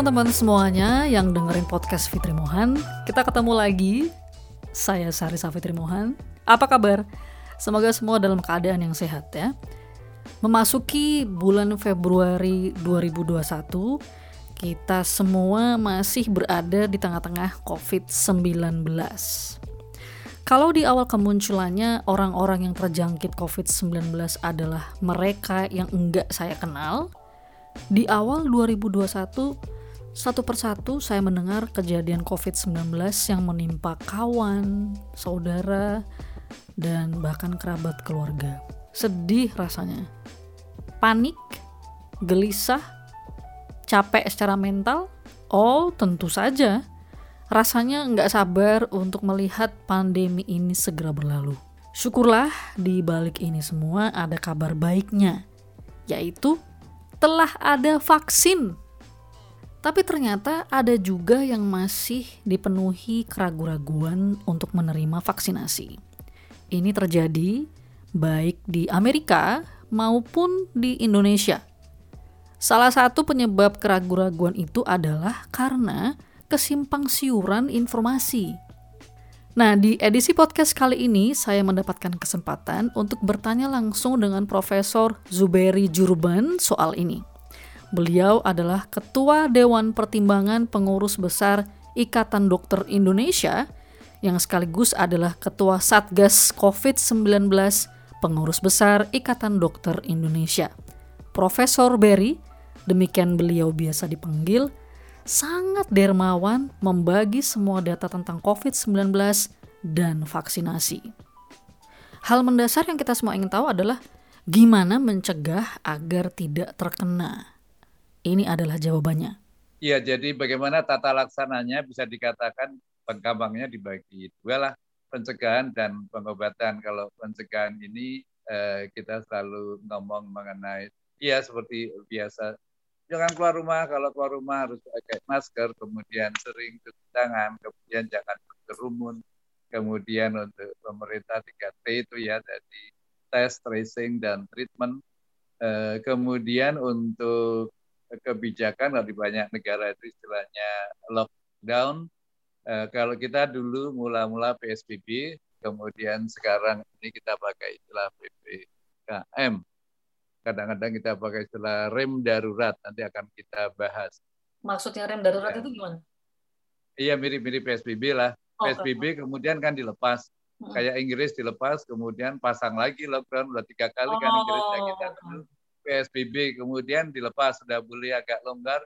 teman-teman semuanya yang dengerin podcast Fitri Mohan. Kita ketemu lagi. Saya Sarisa Fitri Mohan. Apa kabar? Semoga semua dalam keadaan yang sehat ya. Memasuki bulan Februari 2021, kita semua masih berada di tengah-tengah COVID-19. Kalau di awal kemunculannya orang-orang yang terjangkit COVID-19 adalah mereka yang enggak saya kenal, di awal 2021, satu persatu saya mendengar kejadian COVID-19 yang menimpa kawan, saudara, dan bahkan kerabat keluarga. Sedih rasanya. Panik, gelisah, capek secara mental? Oh, tentu saja. Rasanya nggak sabar untuk melihat pandemi ini segera berlalu. Syukurlah di balik ini semua ada kabar baiknya, yaitu telah ada vaksin. Tapi ternyata ada juga yang masih dipenuhi keraguan-raguan untuk menerima vaksinasi. Ini terjadi baik di Amerika maupun di Indonesia. Salah satu penyebab keraguan-raguan itu adalah karena kesimpang siuran informasi Nah, di edisi podcast kali ini saya mendapatkan kesempatan untuk bertanya langsung dengan Profesor Zuberi Jurban soal ini. Beliau adalah Ketua Dewan Pertimbangan Pengurus Besar Ikatan Dokter Indonesia yang sekaligus adalah Ketua Satgas COVID-19 Pengurus Besar Ikatan Dokter Indonesia. Profesor Berry, demikian beliau biasa dipanggil, sangat dermawan membagi semua data tentang COVID-19 dan vaksinasi. Hal mendasar yang kita semua ingin tahu adalah gimana mencegah agar tidak terkena. Ini adalah jawabannya. Iya, jadi bagaimana tata laksananya bisa dikatakan penggampangnya dibagi dua lah, pencegahan dan pengobatan. Kalau pencegahan ini eh, kita selalu ngomong mengenai, iya seperti biasa. Jangan keluar rumah. Kalau keluar rumah harus pakai masker kemudian sering cuci tangan kemudian jangan berkerumun. Kemudian untuk pemerintah 3T itu ya jadi test tracing dan treatment. Eh, kemudian untuk kebijakan di banyak negara itu istilahnya lockdown eh, kalau kita dulu mula-mula PSBB kemudian sekarang ini kita pakai istilah PPKM kadang-kadang kita pakai istilah rem darurat nanti akan kita bahas. Maksudnya rem darurat ya. itu gimana? Iya mirip-mirip PSBB lah. Oh, PSBB oh. kemudian kan dilepas. Hmm. Kayak Inggris dilepas, kemudian pasang lagi lockdown udah tiga kali kan oh. kan Inggrisnya kita dulu. PSBB kemudian dilepas sudah boleh agak longgar,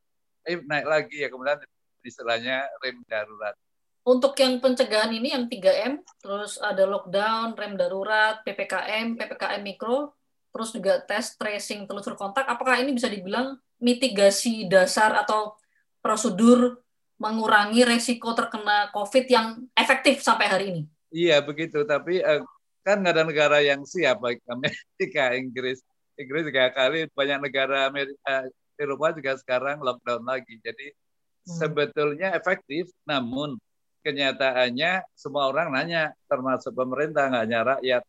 eh naik lagi ya kemudian istilahnya rem darurat. Untuk yang pencegahan ini yang 3M, terus ada lockdown, rem darurat, PPKM, PPKM mikro, terus juga tes tracing telusur kontak, apakah ini bisa dibilang mitigasi dasar atau prosedur mengurangi resiko terkena COVID yang efektif sampai hari ini? Iya begitu, tapi uh, kan nggak ada negara yang siap baik Amerika, Inggris, Inggris tiga kali, banyak negara Amerika, Eropa juga sekarang lockdown lagi. Jadi hmm. sebetulnya efektif, namun kenyataannya semua orang nanya, termasuk pemerintah nggak hanya rakyat,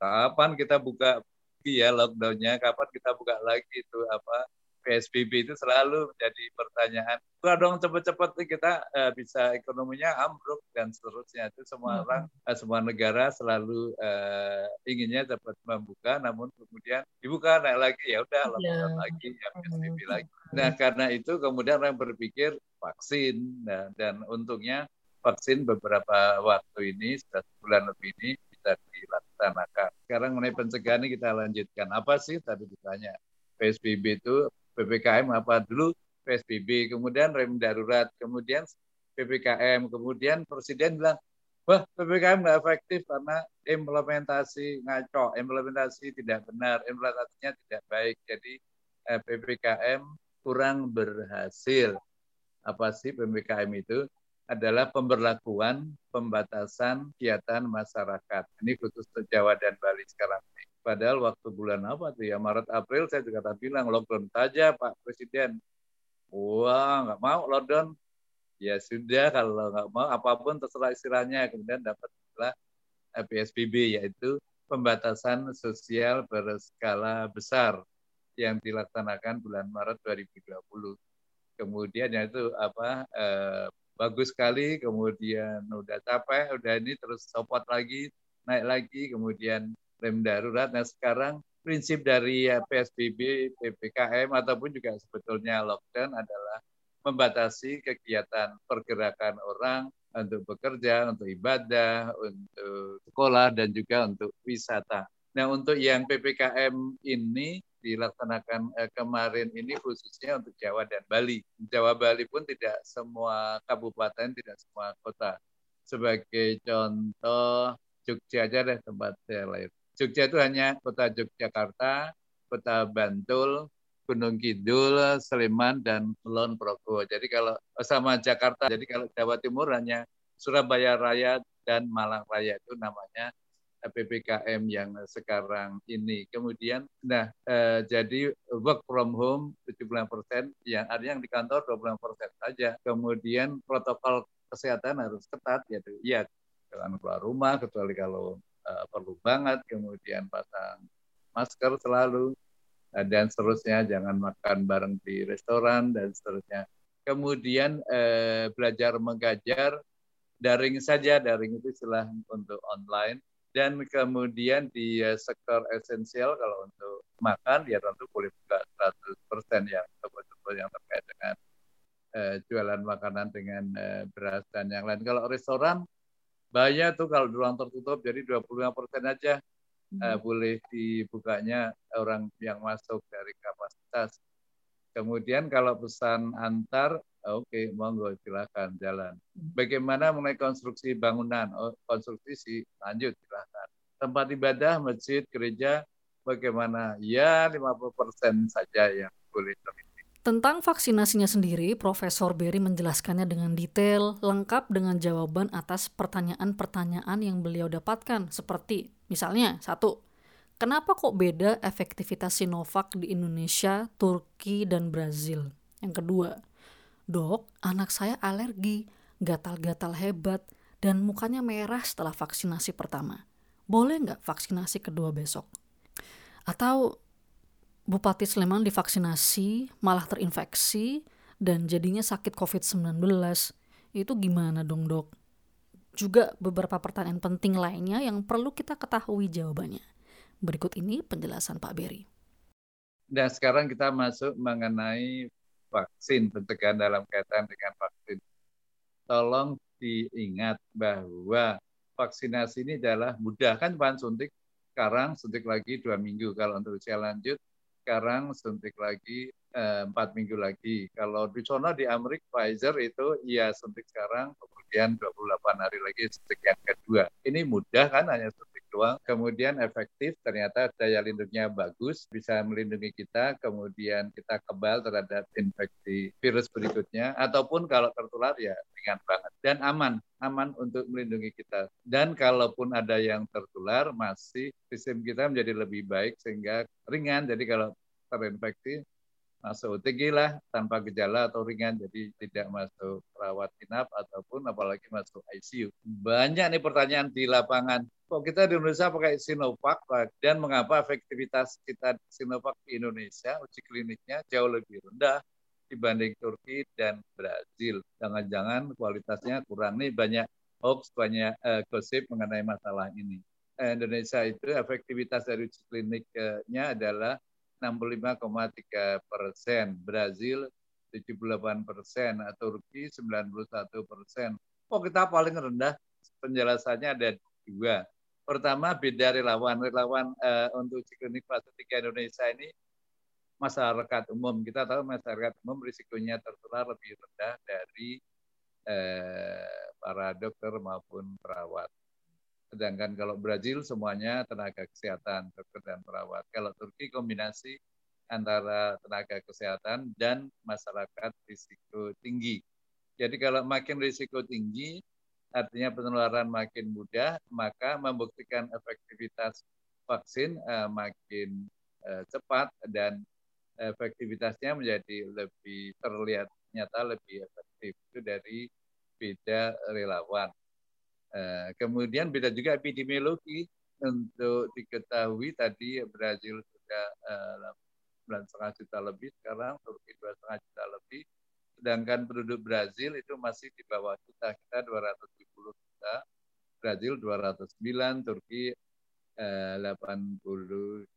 kapan kita buka ya lockdownnya kapan kita buka lagi itu apa PSBB itu selalu menjadi pertanyaan. Buka dong cepat-cepat kita uh, bisa ekonominya ambruk dan seterusnya itu semua hmm. orang uh, semua negara selalu uh, inginnya cepat membuka, namun kemudian dibuka naik lagi ya udah yeah. lagi ya PSBB hmm. lagi. Nah karena itu kemudian orang berpikir vaksin nah, dan untungnya vaksin beberapa waktu ini sudah sebulan lebih ini bisa dilaksanakan. Sekarang mengenai pencegahan ini kita lanjutkan. Apa sih tadi ditanya? PSBB itu PPKM apa dulu PSBB, kemudian rem darurat, kemudian PPKM, kemudian Presiden bilang, wah PPKM nggak efektif karena implementasi ngaco, implementasi tidak benar, implementasinya tidak baik. Jadi eh, PPKM kurang berhasil. Apa sih PPKM itu? adalah pemberlakuan pembatasan kegiatan masyarakat. Ini khusus Jawa dan Bali sekarang ini. Padahal waktu bulan apa tuh ya Maret April saya juga tadi bilang lockdown saja Pak Presiden. Wah nggak mau lockdown. Ya sudah kalau nggak mau apa pun terserah istilahnya. Kemudian dapat istilah PSBB yaitu pembatasan sosial berskala besar yang dilaksanakan bulan Maret 2020 kemudian ya itu apa eh, bagus sekali kemudian udah capek udah ini terus copot lagi naik lagi kemudian rem darurat nah sekarang prinsip dari ya, PSBB PPKM ataupun juga sebetulnya lockdown adalah membatasi kegiatan pergerakan orang untuk bekerja, untuk ibadah, untuk sekolah, dan juga untuk wisata. Nah, untuk yang PPKM ini dilaksanakan eh, kemarin ini khususnya untuk Jawa dan Bali. Jawa Bali pun tidak semua kabupaten, tidak semua kota. Sebagai contoh Jogja aja deh tempat saya lahir. Jogja itu hanya kota Yogyakarta, kota Bantul, Gunung Kidul, Sleman, dan Kulon Progo. Jadi kalau sama Jakarta, jadi kalau Jawa Timur hanya Surabaya Raya dan Malang Raya itu namanya PPKM yang sekarang ini. Kemudian, nah eh, jadi work from home 70 persen, yang ada yang di kantor 20 persen saja. Kemudian protokol kesehatan harus ketat, yaitu ya jangan keluar rumah kecuali kalau eh, perlu banget. Kemudian pasang masker selalu dan seterusnya. Jangan makan bareng di restoran dan seterusnya. Kemudian eh, belajar mengajar daring saja, daring itu istilah untuk online dan kemudian di uh, sektor esensial kalau untuk makan ya tentu boleh buka 100% yang betul-betul yang terkait dengan uh, jualan makanan dengan uh, beras dan yang lain. Kalau restoran bahaya tuh kalau ruang tertutup jadi 25% aja uh, boleh dibukanya orang yang masuk dari kapasitas. Kemudian kalau pesan antar Oke, okay, monggo silakan jalan. Hmm. Bagaimana mengenai konstruksi bangunan? Oh, konstruksi sih lanjut silakan. Tempat ibadah, masjid, gereja, bagaimana? Ya 50% saja yang boleh. Tentang vaksinasinya sendiri, Profesor Berry menjelaskannya dengan detail, lengkap dengan jawaban atas pertanyaan-pertanyaan yang beliau dapatkan, seperti misalnya, satu, kenapa kok beda efektivitas Sinovac di Indonesia, Turki, dan Brazil? Yang kedua, Dok, anak saya alergi, gatal-gatal hebat, dan mukanya merah setelah vaksinasi pertama. Boleh nggak vaksinasi kedua besok? Atau Bupati Sleman divaksinasi, malah terinfeksi, dan jadinya sakit COVID-19. Itu gimana dong dok? Juga beberapa pertanyaan penting lainnya yang perlu kita ketahui jawabannya. Berikut ini penjelasan Pak Berry. Dan sekarang kita masuk mengenai vaksin, pencegahan dalam kaitan dengan vaksin. Tolong diingat bahwa vaksinasi ini adalah mudah kan Pak suntik sekarang suntik lagi dua minggu kalau untuk usia lanjut sekarang suntik lagi eh, empat minggu lagi. Kalau di sana di Amerika Pfizer itu ya suntik sekarang kemudian 28 hari lagi suntik yang kedua. Ini mudah kan hanya doang. Kemudian efektif, ternyata daya lindungnya bagus, bisa melindungi kita, kemudian kita kebal terhadap infeksi virus berikutnya, ataupun kalau tertular ya ringan banget. Dan aman, aman untuk melindungi kita. Dan kalaupun ada yang tertular, masih sistem kita menjadi lebih baik sehingga ringan. Jadi kalau terinfeksi masuk OTG lah tanpa gejala atau ringan jadi tidak masuk rawat inap ataupun apalagi masuk ICU. Banyak nih pertanyaan di lapangan. Kok kita di Indonesia pakai Sinovac dan mengapa efektivitas kita Sinovac di Indonesia uji kliniknya jauh lebih rendah dibanding Turki dan Brazil. Jangan-jangan kualitasnya kurang nih banyak hoax, banyak uh, gosip mengenai masalah ini. Indonesia itu efektivitas dari uji kliniknya adalah 65,3 persen, Brazil 78 persen, Turki 91 persen. Oh kita paling rendah penjelasannya ada dua. Pertama beda relawan. Relawan uh, untuk uji klinik fase 3 Indonesia ini masyarakat umum. Kita tahu masyarakat umum risikonya tertular lebih rendah dari uh, para dokter maupun perawat. Sedangkan kalau Brazil semuanya tenaga kesehatan, dokter dan perawat. Kalau Turki kombinasi antara tenaga kesehatan dan masyarakat risiko tinggi. Jadi kalau makin risiko tinggi, artinya penularan makin mudah, maka membuktikan efektivitas vaksin uh, makin uh, cepat dan efektivitasnya menjadi lebih terlihat nyata lebih efektif itu dari beda relawan. Eh, kemudian beda juga epidemiologi untuk diketahui tadi Brazil sudah uh, setengah juta lebih sekarang Turki dua setengah juta lebih sedangkan penduduk Brazil itu masih di bawah kita kita 270 juta. Brazil 209 Turki eh, 82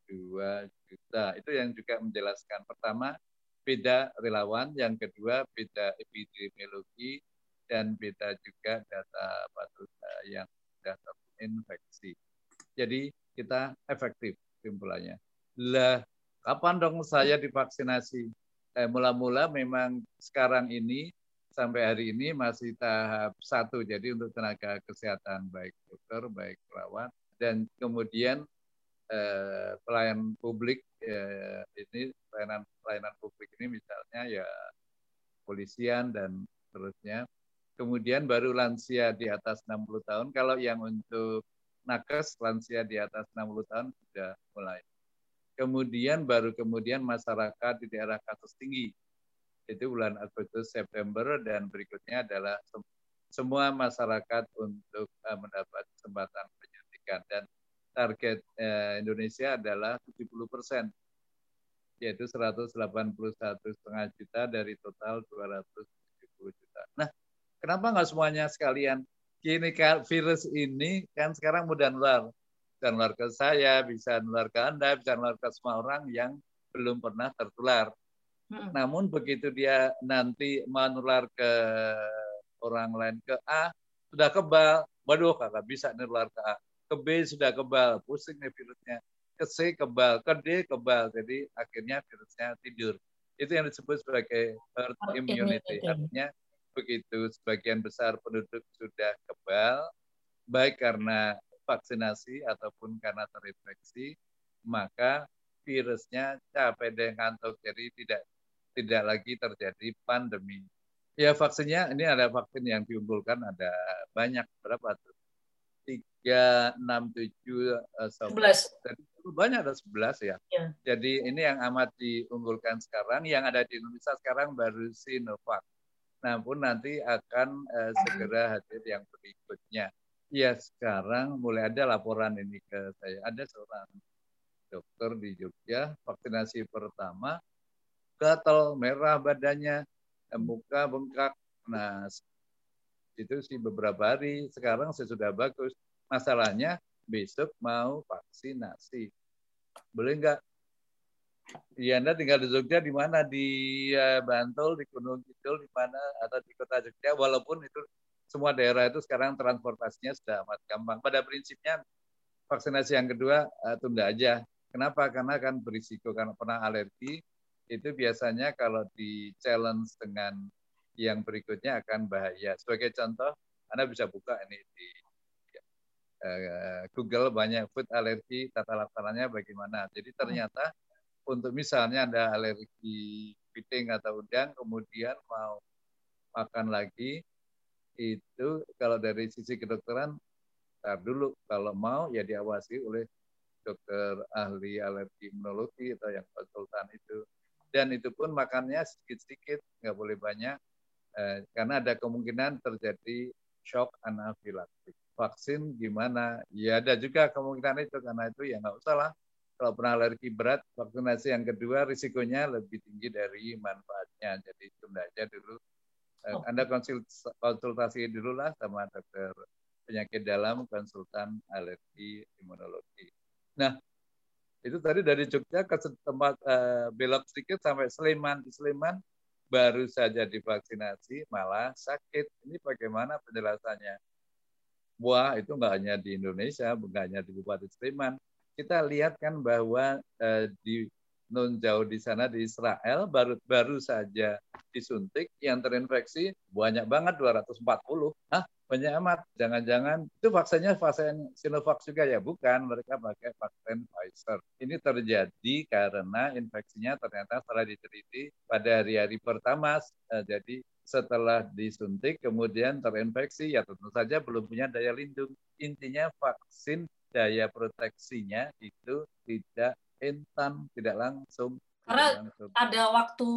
juta. Itu yang juga menjelaskan. Pertama beda relawan. Yang kedua beda epidemiologi. Dan beda juga data patut yang sudah terinfeksi jadi kita efektif simpulannya lah kapan dong saya divaksinasi eh, mula-mula memang sekarang ini sampai hari ini masih tahap satu. Jadi untuk tenaga kesehatan baik dokter, baik perawat, dan kemudian eh, pelayan publik eh, ini pelayanan pelayanan publik ini misalnya ya polisian dan seterusnya. Kemudian baru lansia di atas 60 tahun. Kalau yang untuk nakes lansia di atas 60 tahun sudah mulai kemudian baru kemudian masyarakat di daerah kasus tinggi itu bulan Agustus September dan berikutnya adalah semua masyarakat untuk uh, mendapat kesempatan penyuntikan dan target uh, Indonesia adalah 70 persen yaitu 181 setengah juta dari total 270 juta. Nah, kenapa nggak semuanya sekalian? Kini virus ini kan sekarang mudah nular bisa nular ke saya, bisa nular ke Anda, bisa nular ke semua orang yang belum pernah tertular. Hmm. Namun begitu dia nanti menular ke orang lain ke A, sudah kebal, waduh kakak bisa nular ke A. Ke B sudah kebal, pusing nih virusnya. Ke C kebal, ke D kebal, jadi akhirnya virusnya tidur. Itu yang disebut sebagai herd immunity. Artinya begitu sebagian besar penduduk sudah kebal, baik karena vaksinasi ataupun karena terinfeksi, maka virusnya capek dan ngantuk, jadi tidak tidak lagi terjadi pandemi. Ya vaksinnya ini ada vaksin yang diunggulkan ada banyak berapa tuh? Tiga, enam, tujuh, eh, sebelas. Banyak ada sebelas ya. ya. Jadi ini yang amat diunggulkan sekarang. Yang ada di Indonesia sekarang baru Sinovac. Namun nanti akan uh, segera hadir yang berikutnya. Ya sekarang mulai ada laporan ini ke saya. Ada seorang dokter di Jogja, vaksinasi pertama, gatal, merah badannya, muka bengkak. Nah, itu sih beberapa hari. Sekarang saya sudah bagus. Masalahnya besok mau vaksinasi. Boleh nggak? Iya, Anda tinggal di Jogja di mana? Di uh, Bantul, di Gunung Kidul, di mana? Atau di kota Jogja, walaupun itu semua daerah itu sekarang transportasinya sudah amat gampang. Pada prinsipnya vaksinasi yang kedua uh, tunda aja. Kenapa? Karena kan berisiko karena pernah alergi itu biasanya kalau di challenge dengan yang berikutnya akan bahaya. Sebagai contoh, Anda bisa buka ini di uh, Google banyak food alergi tata laksananya bagaimana. Jadi ternyata untuk misalnya Anda alergi piting atau udang, kemudian mau makan lagi, itu kalau dari sisi kedokteran tar dulu. Kalau mau ya diawasi oleh dokter ahli alergi imunologi atau yang konsultan itu. Dan itu pun makannya sedikit-sedikit nggak boleh banyak. Eh, karena ada kemungkinan terjadi shock anafilaktik vaksin gimana? Ya ada juga kemungkinan itu karena itu ya nggak usah lah. Kalau pernah alergi berat vaksinasi yang kedua risikonya lebih tinggi dari manfaatnya. Jadi tunda aja dulu oh. Anda konsultasi dulu lah sama dokter penyakit dalam konsultan alergi imunologi. Nah, itu tadi dari Jogja ke tempat uh, belok sedikit sampai Sleman. Di Sleman baru saja divaksinasi malah sakit. Ini bagaimana penjelasannya? Wah, itu nggak hanya di Indonesia, bukan hanya di Bupati Sleman. Kita lihat kan bahwa uh, di non jauh di sana di Israel baru baru saja disuntik yang terinfeksi banyak banget 240. Hah? Banyak amat. Jangan-jangan itu vaksinnya vaksin Sinovac juga ya? Bukan, mereka pakai vaksin Pfizer. Ini terjadi karena infeksinya ternyata setelah diteliti pada hari-hari pertama. Eh, jadi setelah disuntik kemudian terinfeksi ya tentu saja belum punya daya lindung. Intinya vaksin daya proteksinya itu tidak instan, tidak langsung. Karena tidak langsung. ada waktu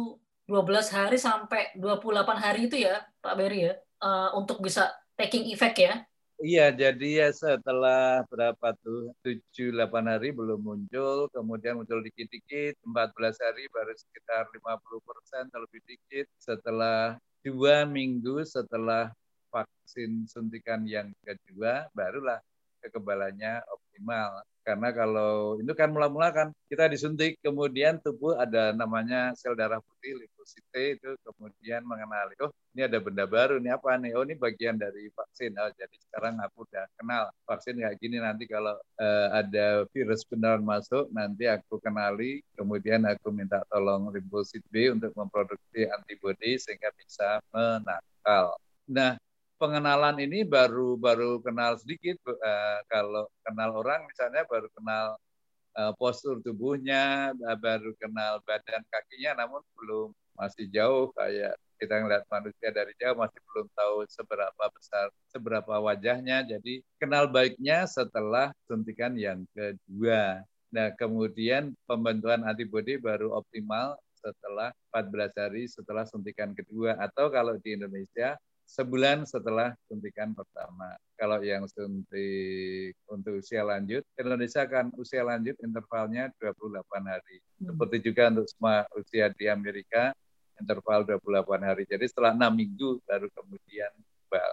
12 hari sampai 28 hari itu ya, Pak Beri ya, uh, untuk bisa taking effect ya. Iya, jadi ya setelah berapa tuh tujuh delapan hari belum muncul, kemudian muncul dikit-dikit, 14 hari baru sekitar 50 persen lebih dikit. Setelah dua minggu setelah vaksin suntikan yang kedua, barulah kekebalannya optimal. Karena kalau itu kan mula-mula kan kita disuntik, kemudian tubuh ada namanya sel darah putih, limfosite itu kemudian mengenali, oh ini ada benda baru, ini apa nih? Oh ini bagian dari vaksin. Oh, jadi sekarang aku udah kenal vaksin kayak gini nanti kalau uh, ada virus beneran masuk, nanti aku kenali, kemudian aku minta tolong limfosit B untuk memproduksi antibodi sehingga bisa menangkal. Nah, pengenalan ini baru baru kenal sedikit uh, kalau kenal orang misalnya baru kenal uh, postur tubuhnya baru kenal badan kakinya namun belum masih jauh kayak kita ngeliat manusia dari jauh masih belum tahu seberapa besar seberapa wajahnya. Jadi kenal baiknya setelah suntikan yang kedua. Nah kemudian pembentukan antibodi baru optimal setelah 14 hari setelah suntikan kedua. Atau kalau di Indonesia sebulan setelah suntikan pertama. Kalau yang suntik untuk usia lanjut, Indonesia akan usia lanjut intervalnya 28 hari. Hmm. Seperti juga untuk semua usia di Amerika, interval 28 hari. Jadi setelah enam minggu baru kemudian kebal.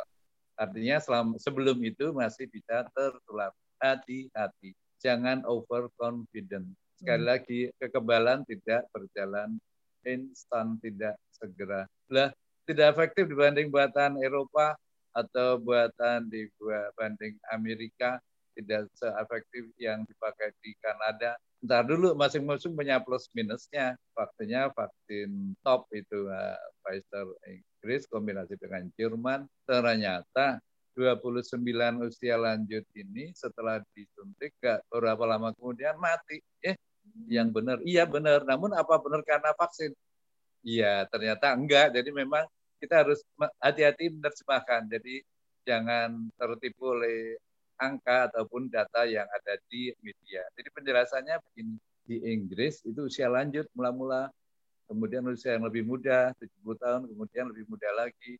Artinya selama, sebelum itu masih bisa tertular. Hati-hati, jangan overconfident. Sekali hmm. lagi, kekebalan tidak berjalan instan, tidak segera. Lah, tidak efektif dibanding buatan Eropa atau buatan di banding Amerika tidak seefektif yang dipakai di Kanada. Ntar dulu masing-masing punya plus minusnya. Vaksinnya vaksin top itu uh, Pfizer Inggris kombinasi dengan Jerman. Ternyata 29 usia lanjut ini setelah disuntik gak berapa lama kemudian mati. Eh, yang benar. Iya benar. Namun apa benar karena vaksin? Iya, ternyata enggak. Jadi memang kita harus hati-hati menerjemahkan. Jadi jangan tertipu oleh angka ataupun data yang ada di media. Jadi penjelasannya begini, di Inggris itu usia lanjut mula-mula, kemudian usia yang lebih muda, 70 tahun, kemudian lebih muda lagi,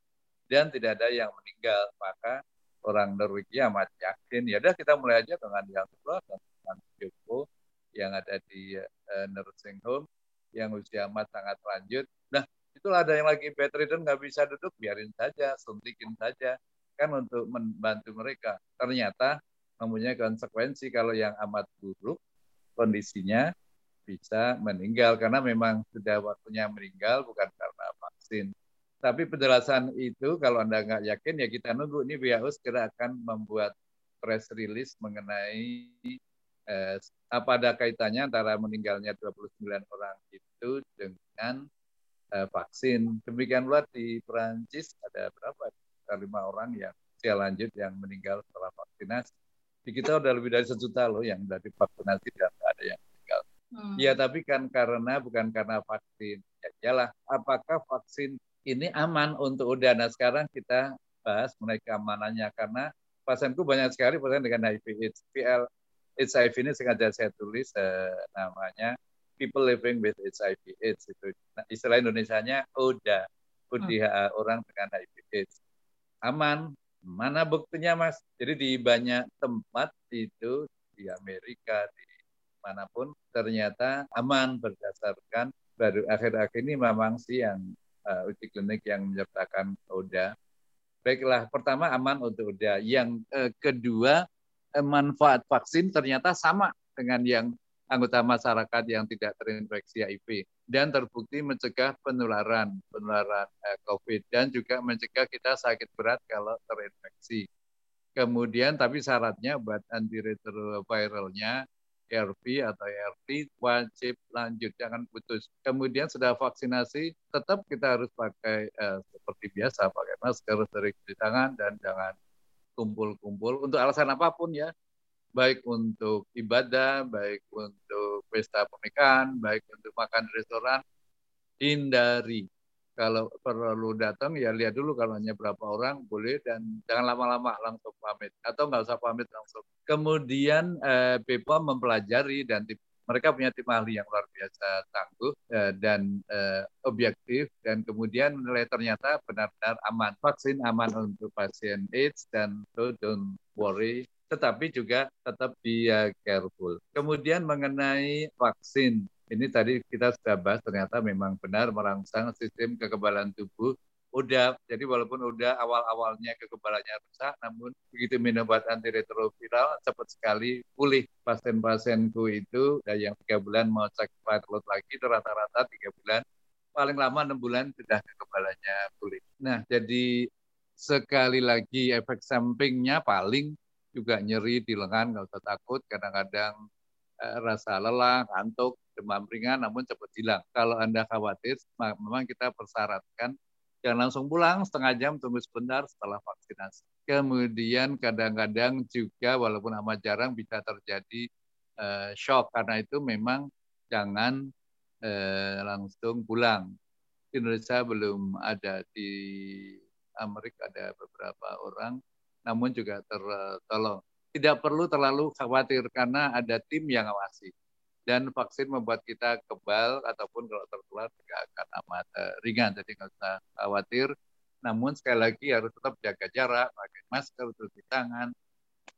dan tidak ada yang meninggal. Maka orang Norwegia amat yakin, ya udah kita mulai aja dengan yang tua, dengan Joko yang ada di uh, nursing home, yang usia amat sangat lanjut. Nah, itulah ada yang lagi bedridden nggak bisa duduk, biarin saja, suntikin saja, kan untuk membantu mereka. Ternyata mempunyai konsekuensi kalau yang amat buruk kondisinya bisa meninggal karena memang sudah waktunya meninggal bukan karena vaksin. Tapi penjelasan itu kalau Anda nggak yakin ya kita nunggu ini WHO segera akan membuat press release mengenai eh, apa ada kaitannya antara meninggalnya 29 orang itu dengan uh, vaksin. Demikian pula di Perancis ada berapa? lima orang yang usia lanjut yang meninggal setelah vaksinasi. Di kita udah lebih dari sejuta loh yang dari vaksinasi dan tidak ada yang meninggal. Hmm. Ya tapi kan karena bukan karena vaksin. Ya jelas. apakah vaksin ini aman untuk udah. Nah sekarang kita bahas mengenai keamanannya karena pasienku banyak sekali pasien dengan HIV AIDS. PL HIV ini sengaja saya tulis eh, namanya people living with HIV AIDS itu. Nah, istilah Indonesia-nya ODA ODHA hmm. orang dengan HIV AIDS. Aman mana buktinya mas? Jadi di banyak tempat itu di Amerika di mana pun ternyata aman berdasarkan baru akhir-akhir ini memang sih yang uh, uji klinik yang menyertakan ODA. Baiklah pertama aman untuk ODA. Yang uh, kedua uh, manfaat vaksin ternyata sama dengan yang anggota masyarakat yang tidak terinfeksi HIV dan terbukti mencegah penularan penularan eh, COVID dan juga mencegah kita sakit berat kalau terinfeksi. Kemudian tapi syaratnya buat antiretroviralnya ARV atau ART wajib lanjut jangan putus. Kemudian sudah vaksinasi tetap kita harus pakai eh, seperti biasa pakai masker, sering cuci tangan dan jangan kumpul-kumpul untuk alasan apa pun ya baik untuk ibadah, baik untuk pesta pernikahan, baik untuk makan restoran, hindari. Kalau perlu datang ya lihat dulu kalau hanya berapa orang boleh dan jangan lama-lama langsung pamit atau nggak usah pamit langsung. Kemudian eh, BPOM mempelajari dan Mereka punya tim ahli yang luar biasa tangguh uh, dan uh, objektif dan kemudian menilai ternyata benar-benar aman. Vaksin aman untuk pasien AIDS dan so don't worry tetapi juga tetap dia careful. Kemudian mengenai vaksin, ini tadi kita sudah bahas ternyata memang benar merangsang sistem kekebalan tubuh udah jadi walaupun udah awal-awalnya kekebalannya rusak namun begitu minum obat antiretroviral cepat sekali pulih pasien-pasienku itu. Dan yang tiga bulan mau cek load lagi itu rata-rata tiga bulan. Paling lama enam bulan sudah kekebalannya pulih. Nah jadi sekali lagi efek sampingnya paling juga nyeri di lengan nggak usah takut. Kadang-kadang eh, rasa lelah ngantuk demam ringan namun cepat hilang. Kalau anda khawatir memang kita persyaratkan jangan langsung pulang setengah jam tunggu sebentar setelah vaksinasi. Kemudian kadang-kadang juga walaupun amat jarang bisa terjadi uh, shock karena itu memang jangan uh, langsung pulang. Di Indonesia belum ada di Amerika ada beberapa orang, namun juga tertolong. Tidak perlu terlalu khawatir karena ada tim yang awasi dan vaksin membuat kita kebal ataupun kalau tertular tidak akan amat uh, ringan. Jadi nggak usah khawatir. Namun sekali lagi harus tetap jaga jarak pakai masker cuci tangan.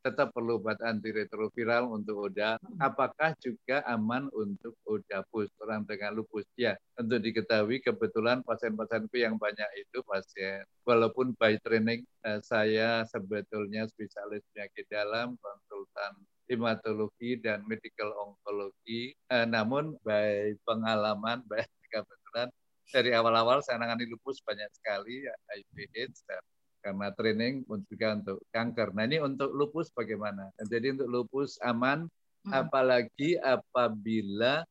Tetap perlu obat antiretroviral untuk ODA. Apakah juga aman untuk ODA-PUS, orang dengan lupus? Ya, untuk diketahui kebetulan pasien-pasienku yang banyak itu pasien, walaupun by training eh, saya sebetulnya spesialis penyakit dalam, konsultan hematologi dan medical onkologi. Eh, namun baik pengalaman, baik kebetulan dari awal-awal saya menangani lupus banyak sekali, HIV AIDS dan karena training juga untuk kanker. Nah ini untuk lupus bagaimana? Jadi untuk lupus aman, hmm. apalagi apabila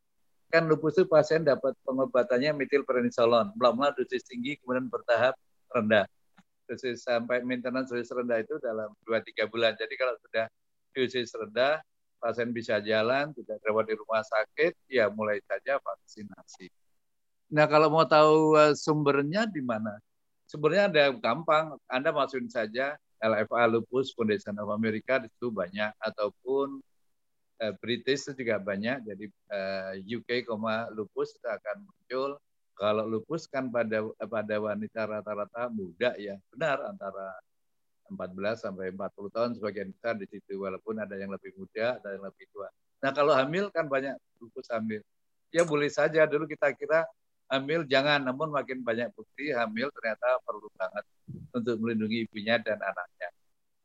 kan lupus itu pasien dapat pengobatannya metilprednisolon, mula-mula dosis tinggi kemudian bertahap rendah. Dosis sampai maintenance dosis rendah itu dalam 2-3 bulan. Jadi kalau sudah dosis rendah, pasien bisa jalan, tidak dirawat di rumah sakit, ya mulai saja vaksinasi. Nah kalau mau tahu eh, sumbernya di mana? Sumbernya ada gampang, Anda masukin saja LFA Lupus Foundation of America di situ banyak ataupun uh, British itu juga banyak. Jadi eh, UK, lupus itu akan muncul. Kalau lupus kan pada pada wanita rata-rata muda ya, benar antara 14 sampai 40 tahun sebagian besar di situ walaupun ada yang lebih muda ada yang lebih tua. Nah kalau hamil kan banyak lupus hamil. Ya boleh saja dulu kita kira hamil jangan namun makin banyak bukti hamil ternyata perlu banget untuk melindungi ibunya dan anaknya.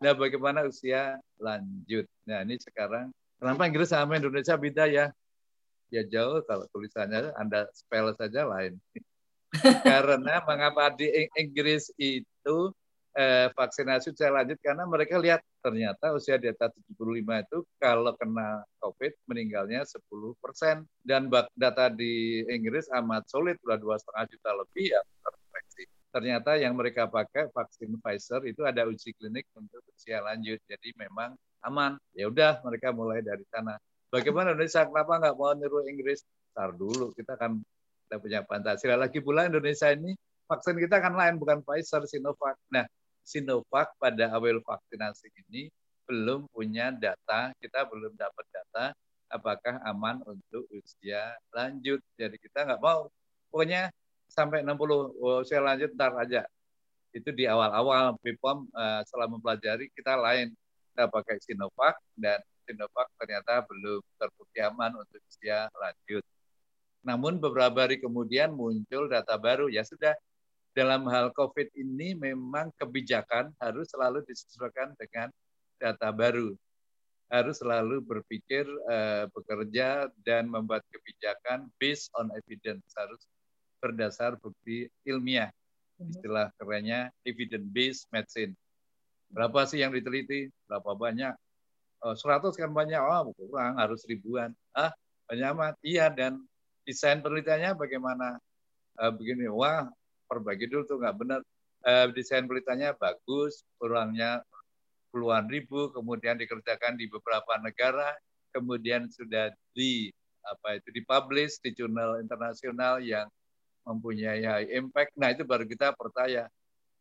Nah bagaimana usia lanjut? Nah ini sekarang kenapa Inggris sama Indonesia beda ya? Ya jauh kalau tulisannya Anda spell saja lain. Karena mengapa di Inggris itu eh, vaksinasi saya lanjut karena mereka lihat ternyata usia di atas 75 itu kalau kena COVID meninggalnya 10 persen dan data di Inggris amat solid sudah dua setengah juta lebih yang terinfeksi. Ternyata yang mereka pakai vaksin Pfizer itu ada uji klinik untuk usia lanjut, jadi memang aman. Ya udah mereka mulai dari sana. Bagaimana Indonesia? Kenapa nggak mau niru Inggris? Tar dulu, kita kan kita punya Pancasila. Lagi pula Indonesia ini vaksin kita kan lain, bukan Pfizer, Sinovac. Nah, Sinovac pada awal vaksinasi ini belum punya data, kita belum dapat data apakah aman untuk usia lanjut. Jadi kita nggak mau, pokoknya sampai 60 usia lanjut ntar aja. Itu di awal-awal BPOM uh, setelah mempelajari kita lain. Kita pakai Sinovac dan Sinovac ternyata belum terbukti aman untuk usia lanjut. Namun beberapa hari kemudian muncul data baru, ya sudah dalam hal COVID ini memang kebijakan harus selalu disesuaikan dengan data baru. Harus selalu berpikir, uh, bekerja, dan membuat kebijakan based on evidence. Harus berdasar bukti ilmiah. Mhm. Istilah kerennya evidence-based medicine. Berapa sih yang diteliti? Berapa banyak? Oh, 100 kan banyak. Oh, kurang, harus ribuan. Ah, banyak amat. Iya, dan desain penelitiannya bagaimana? Uh, begini, wah perbaiki dulu tuh nggak benar. Uh, desain beritanya bagus, kurangnya puluhan ribu, kemudian dikerjakan di beberapa negara, kemudian sudah di apa itu dipublish di jurnal internasional yang mempunyai high impact. Nah itu baru kita percaya.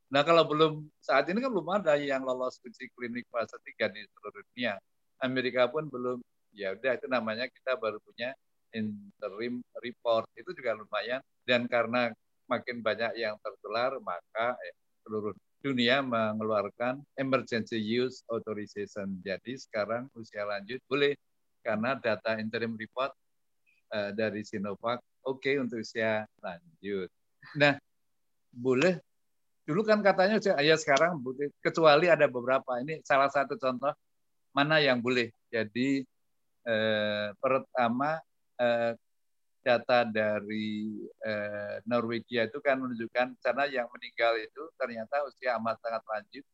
Nah kalau belum saat ini kan belum ada yang lolos uji klinik fase 3 di seluruh dunia. Amerika pun belum Ya udah itu namanya kita baru punya interim report itu juga lumayan dan karena makin banyak yang tertular maka eh, seluruh dunia mengeluarkan emergency use authorization. Jadi sekarang usia lanjut boleh karena data interim report uh, dari Sinovac oke okay untuk usia lanjut. Nah, boleh dulu kan katanya ya sekarang kecuali ada beberapa ini salah satu contoh mana yang boleh. Jadi eh, pertama eh, data dari eh, Norwegia itu kan menunjukkan sana yang meninggal itu ternyata usia amat sangat lanjut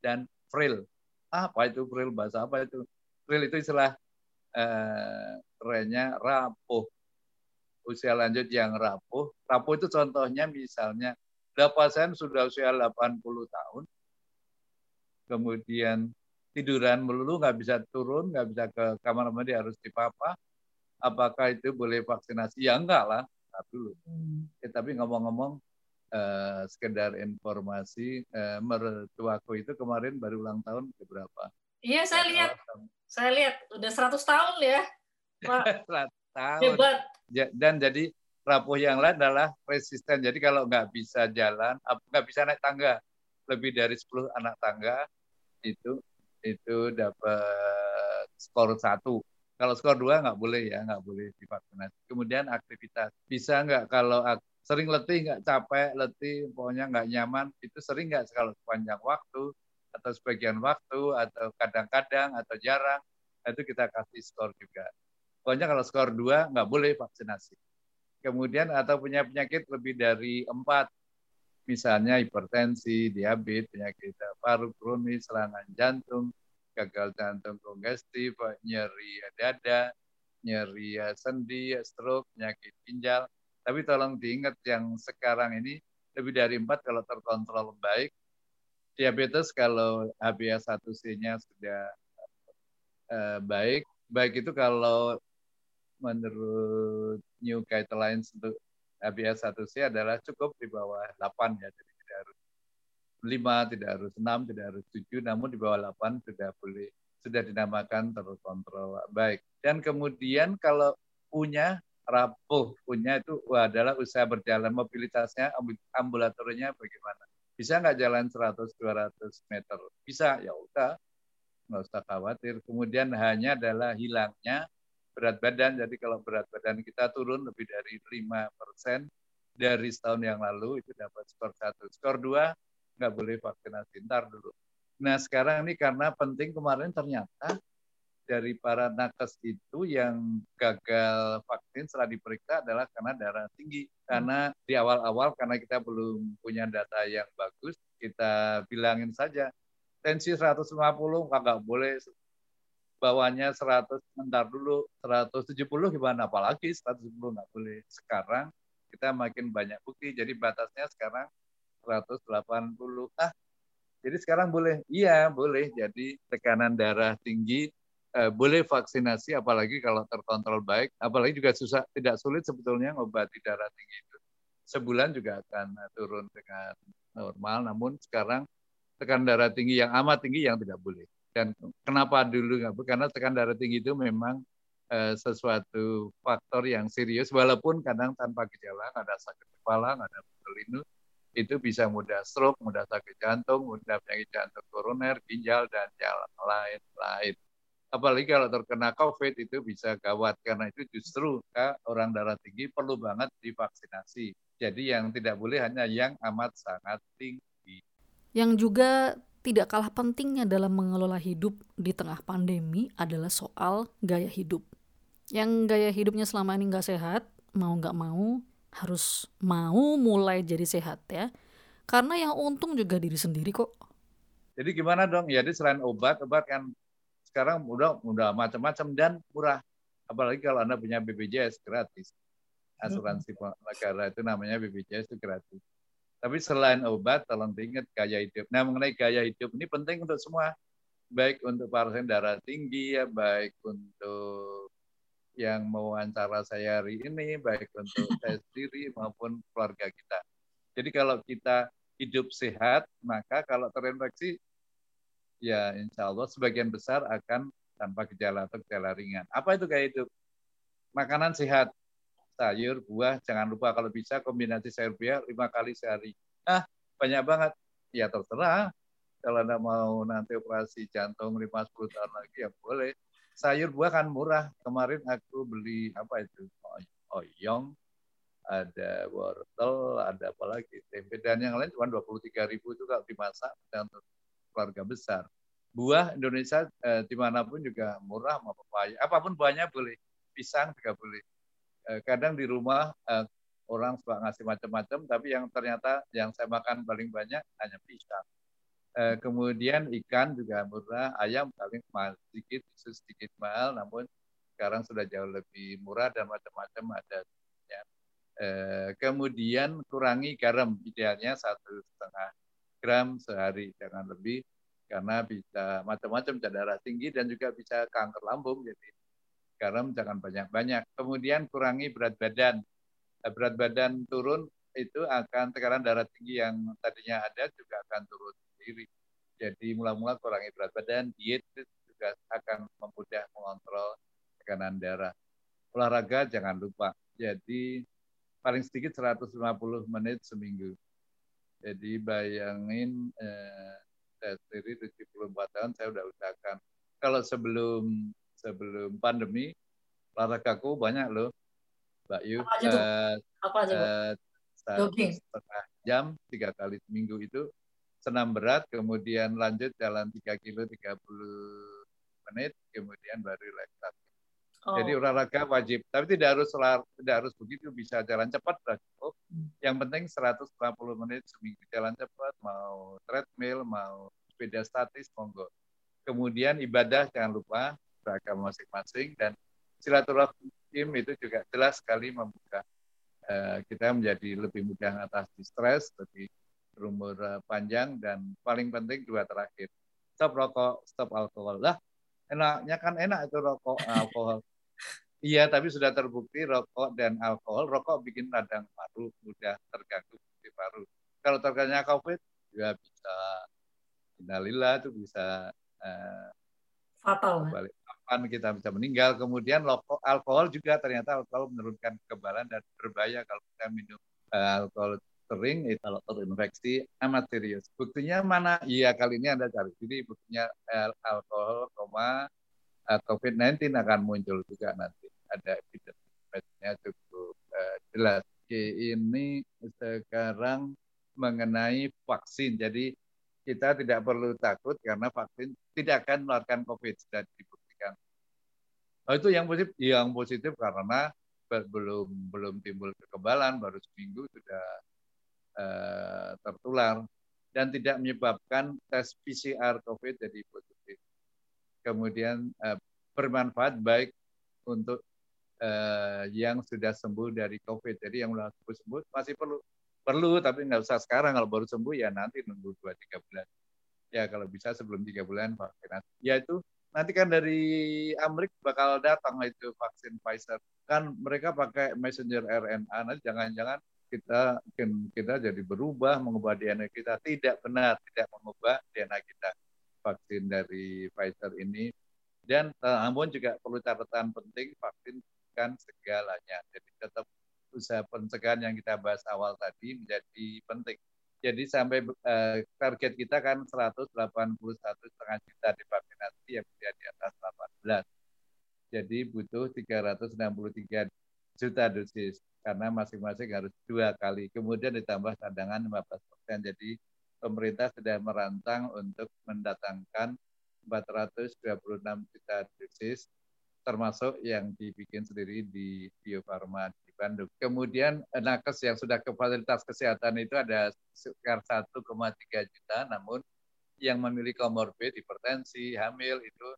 dan frail. Apa itu frail? Bahasa apa itu? Frail itu istilah eh, kerennya rapuh. Usia lanjut yang rapuh. Rapuh itu contohnya misalnya pasien sudah usia 80 tahun, kemudian tiduran melulu, nggak bisa turun, nggak bisa ke kamar mandi, harus dipapa, apakah itu boleh vaksinasi? Ya enggak lah, dulu. Hmm. Ya, tapi ngomong-ngomong, eh, sekedar informasi, eh, mertuaku itu kemarin baru ulang tahun ke berapa? Iya, saya lihat. Saya lihat, udah 100 tahun ya. Pak. 100 tahun. Hebat. Dan jadi rapuh yang lain adalah resisten. Jadi kalau nggak bisa jalan, nggak bisa naik tangga, lebih dari 10 anak tangga, itu itu dapat skor satu kalau skor dua nggak boleh ya, nggak boleh divaksinasi. Kemudian aktivitas bisa nggak kalau sering letih nggak capek, letih, pokoknya nggak nyaman, itu sering nggak kalau sepanjang waktu atau sebagian waktu atau kadang-kadang atau jarang, itu kita kasih skor juga. Pokoknya kalau skor dua nggak boleh vaksinasi. Kemudian atau punya penyakit lebih dari empat, misalnya hipertensi, diabetes, penyakit paru kronis, serangan jantung, gagal jantung kongestif, nyeri dada, nyeri sendi, stroke, penyakit ginjal. Tapi tolong diingat yang sekarang ini lebih dari empat kalau terkontrol baik. Diabetes kalau HbA1c-nya sudah uh, baik, baik itu kalau menurut New Guidelines untuk HbA1c adalah cukup di bawah 8 ya, jadi lima, tidak harus enam, tidak harus tujuh, namun di bawah delapan sudah boleh, sudah dinamakan terkontrol baik. Dan kemudian kalau punya rapuh, punya itu adalah usaha berjalan mobilitasnya, ambulatornya bagaimana? Bisa nggak jalan 100-200 meter? Bisa, ya udah, nggak usah khawatir. Kemudian hanya adalah hilangnya berat badan. Jadi kalau berat badan kita turun lebih dari 5 persen dari setahun yang lalu itu dapat skor satu. Skor dua nggak boleh vaksinasi. Ntar dulu. Nah sekarang ini karena penting kemarin ternyata dari para nakes itu yang gagal vaksin setelah diperiksa adalah karena darah tinggi. Karena di awal-awal karena kita belum punya data yang bagus, kita bilangin saja tensi 150 nggak boleh. Bawahnya 100 ntar dulu. 170 gimana? Apalagi 170 nggak boleh. Sekarang kita makin banyak bukti. Jadi batasnya sekarang 180 ah jadi sekarang boleh. Iya boleh. Jadi tekanan darah tinggi eh, boleh vaksinasi apalagi kalau terkontrol baik. Apalagi juga susah tidak sulit sebetulnya ngobati darah tinggi itu. Sebulan juga akan turun dengan normal. Namun sekarang tekanan darah tinggi yang amat tinggi yang tidak boleh. Dan kenapa dulu nggak karena tekanan darah tinggi itu memang eh, sesuatu faktor yang serius. Walaupun kadang tanpa gejala ada sakit kepala ada berlindung itu bisa mudah stroke, mudah sakit jantung, mudah penyakit jantung koroner, ginjal, dan jalan lain-lain. Apalagi kalau terkena COVID itu bisa gawat karena itu justru orang darah tinggi perlu banget divaksinasi. Jadi yang tidak boleh hanya yang amat sangat tinggi. Yang juga tidak kalah pentingnya dalam mengelola hidup di tengah pandemi adalah soal gaya hidup. Yang gaya hidupnya selama ini nggak sehat, mau nggak mau, harus mau mulai jadi sehat ya. Karena yang untung juga diri sendiri kok. Jadi gimana dong? Ya, jadi selain obat, obat kan sekarang udah udah macam-macam dan murah. Apalagi kalau Anda punya BPJS gratis. Asuransi hmm. negara itu namanya BPJS itu gratis. Tapi selain obat, tolong diingat gaya hidup. Nah, mengenai gaya hidup ini penting untuk semua. Baik untuk pasien darah tinggi, ya, baik untuk yang mewawancara saya hari ini, baik untuk saya sendiri maupun keluarga kita. Jadi kalau kita hidup sehat, maka kalau terinfeksi, ya insya Allah sebagian besar akan tanpa gejala atau gejala ringan. Apa itu gaya hidup? Makanan sehat, sayur, buah, jangan lupa kalau bisa kombinasi sayur buah lima kali sehari. Ah, banyak banget. Ya terserah. Kalau Anda mau nanti operasi jantung 5-10 tahun lagi ya boleh. Sayur buah kan murah. Kemarin aku beli apa itu? Oyong, ada wortel, ada apa lagi, tempe dan yang lain cuma 23 ribu itu kalau dimasak dan keluarga besar. Buah Indonesia eh, di mana pun juga murah, mau pepaya, apa pun buahnya boleh, pisang juga boleh. Eh, kadang di rumah eh, orang suka ngasih macam-macam, tapi yang ternyata yang saya makan paling banyak hanya pisang. Eh, kemudian ikan juga murah, ayam paling mahal sedikit, sedikit mahal, namun sekarang sudah jauh lebih murah dan macam-macam ada Eh, kemudian kurangi garam, idealnya satu setengah gram sehari, jangan lebih karena bisa macam-macam darah tinggi dan juga bisa kanker lambung. Jadi garam jangan banyak-banyak. Kemudian kurangi berat badan. Eh, berat badan turun itu akan tekanan darah tinggi yang tadinya ada juga akan turun sendiri. Jadi mula-mula kurangi berat badan, diet juga akan memudah mengontrol tekanan darah. Olahraga jangan lupa. Jadi paling sedikit 150 menit seminggu. Jadi bayangin eh, saya sendiri 74 tahun saya udah usahakan. Kalau sebelum sebelum pandemi olahragaku banyak loh, Mbak Yu. Apa aja, uh, Apa aja, uh, satu setengah jam tiga kali seminggu itu senam berat, kemudian lanjut jalan 3 kilo 30 menit, kemudian baru relaksasi. Oh. Jadi olahraga wajib, tapi tidak harus tidak harus begitu bisa jalan cepat sudah cukup. Yang penting 140 menit seminggu jalan cepat, mau treadmill, mau sepeda statis, monggo. Kemudian ibadah jangan lupa beragama masing-masing dan silaturahim itu juga jelas sekali membuka uh, kita menjadi lebih mudah mengatasi stres, lebih berumur uh, panjang dan paling penting dua terakhir stop rokok, stop alkohol lah enaknya kan enak itu rokok alkohol Iya, tapi sudah terbukti rokok dan alkohol, rokok bikin radang paru, mudah terganggu fungsi paru. Kalau terkena COVID, juga bisa, innalillah itu bisa uh, fatal. Balik kapan kita bisa meninggal. Kemudian rokok, alkohol juga ternyata alkohol menurunkan kekebalan dan berbahaya kalau kita minum uh, alkohol sering itu kalau terinfeksi amat serius. Buktinya mana? Iya kali ini Anda cari. Jadi buktinya alkohol, koma, COVID-19 akan muncul juga nanti. Ada evidence-nya cukup uh, jelas. Ini sekarang mengenai vaksin. Jadi kita tidak perlu takut karena vaksin tidak akan menularkan COVID sudah dibuktikan. Oh, itu yang positif, yang positif karena belum belum timbul kekebalan, baru seminggu sudah uh, tertular dan tidak menyebabkan tes PCR COVID jadi positif kemudian uh, bermanfaat baik untuk uh, yang sudah sembuh dari COVID. Jadi yang sudah sembuh, masih perlu perlu tapi nggak usah sekarang kalau baru sembuh ya nanti nunggu dua tiga bulan. Ya kalau bisa sebelum tiga bulan vaksinasi. Ya itu nanti kan dari Amerika bakal datang itu vaksin Pfizer. Kan mereka pakai messenger RNA. Nanti jangan-jangan kita kita jadi berubah mengubah DNA kita tidak benar tidak mengubah DNA kita vaksin dari Pfizer ini. Dan namun juga perlu catatan penting vaksin kan segalanya. Jadi tetap usaha pencegahan yang kita bahas awal tadi menjadi penting. Jadi sampai uh, target kita kan 181 setengah juta divaksinasi yang sudah di atas 18. Jadi butuh 363 juta dosis karena masing-masing harus dua kali. Kemudian ditambah cadangan 15 persen. Jadi pemerintah sudah merancang untuk mendatangkan 426 juta dosis termasuk yang dibikin sendiri di Bio Farma di Bandung. Kemudian nakes yang sudah ke fasilitas kesehatan itu ada sekitar 1,3 juta, namun yang memiliki komorbid, hipertensi, hamil itu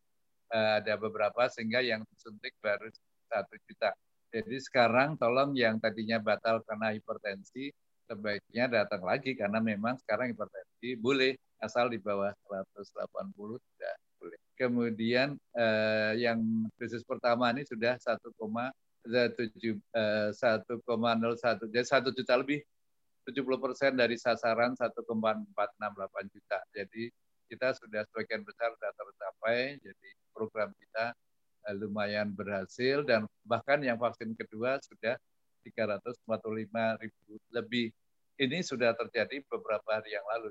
uh, ada beberapa sehingga yang disuntik baru satu juta. Jadi sekarang tolong yang tadinya batal karena hipertensi sebaiknya datang lagi karena memang sekarang hipertensi boleh asal di bawah 180 sudah boleh. Kemudian eh, yang dosis pertama ini sudah 1,7 eh, 1,01 jadi satu juta lebih 70 persen dari sasaran 1,468 juta. Jadi kita sudah sebagian besar sudah tercapai. Jadi program kita lumayan berhasil dan bahkan yang vaksin kedua sudah 345 ribu lebih. Ini sudah terjadi beberapa hari yang lalu.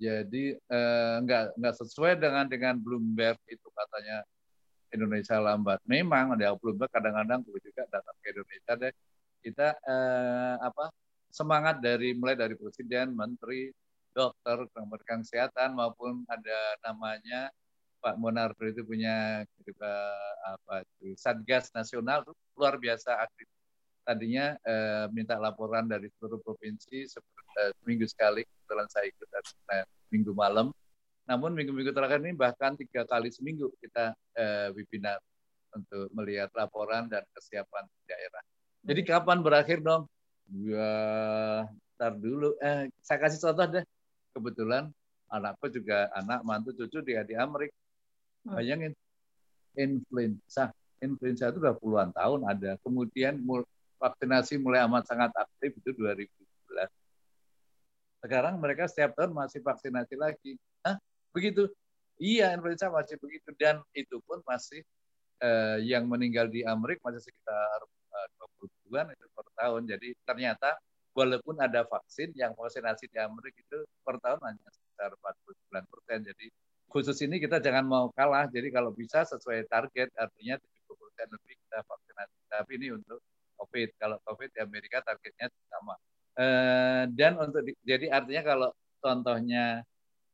Jadi eh, nggak nggak sesuai dengan dengan Bloomberg itu katanya Indonesia lambat. Memang ada Bloomberg kadang-kadang juga datang ke Indonesia deh. Kita eh, apa semangat dari mulai dari presiden, menteri, dokter, kementerian kesehatan maupun ada namanya Pak Monardo itu punya juga apa itu Satgas Nasional itu luar biasa aktif. Tadinya eh, minta laporan dari seluruh provinsi eh, seminggu sekali, kebetulan saya ikut eh, minggu malam. Namun minggu-minggu terakhir ini bahkan tiga kali seminggu kita eh, webinar untuk melihat laporan dan kesiapan daerah. Jadi kapan berakhir dong? Ya, ntar dulu. Eh, saya kasih contoh deh. Kebetulan anakku juga anak mantu cucu dia di Amerika. Hmm. Bayangin influenza. Influenza itu udah puluhan tahun ada. Kemudian vaksinasi mulai amat sangat aktif itu 2017 sekarang mereka setiap tahun masih vaksinasi lagi. Hah? Begitu? Iya, influenza masih begitu. Dan itu pun masih eh, yang meninggal di Amerika masih sekitar eh, 20 an itu per tahun. Jadi ternyata walaupun ada vaksin, yang vaksinasi di Amerika itu per tahun hanya sekitar 49 persen. Jadi khusus ini kita jangan mau kalah. Jadi kalau bisa sesuai target, artinya 70 persen lebih kita vaksinasi. Tapi ini untuk COVID. Kalau COVID di Amerika targetnya sama. Eh, dan untuk di, jadi artinya kalau contohnya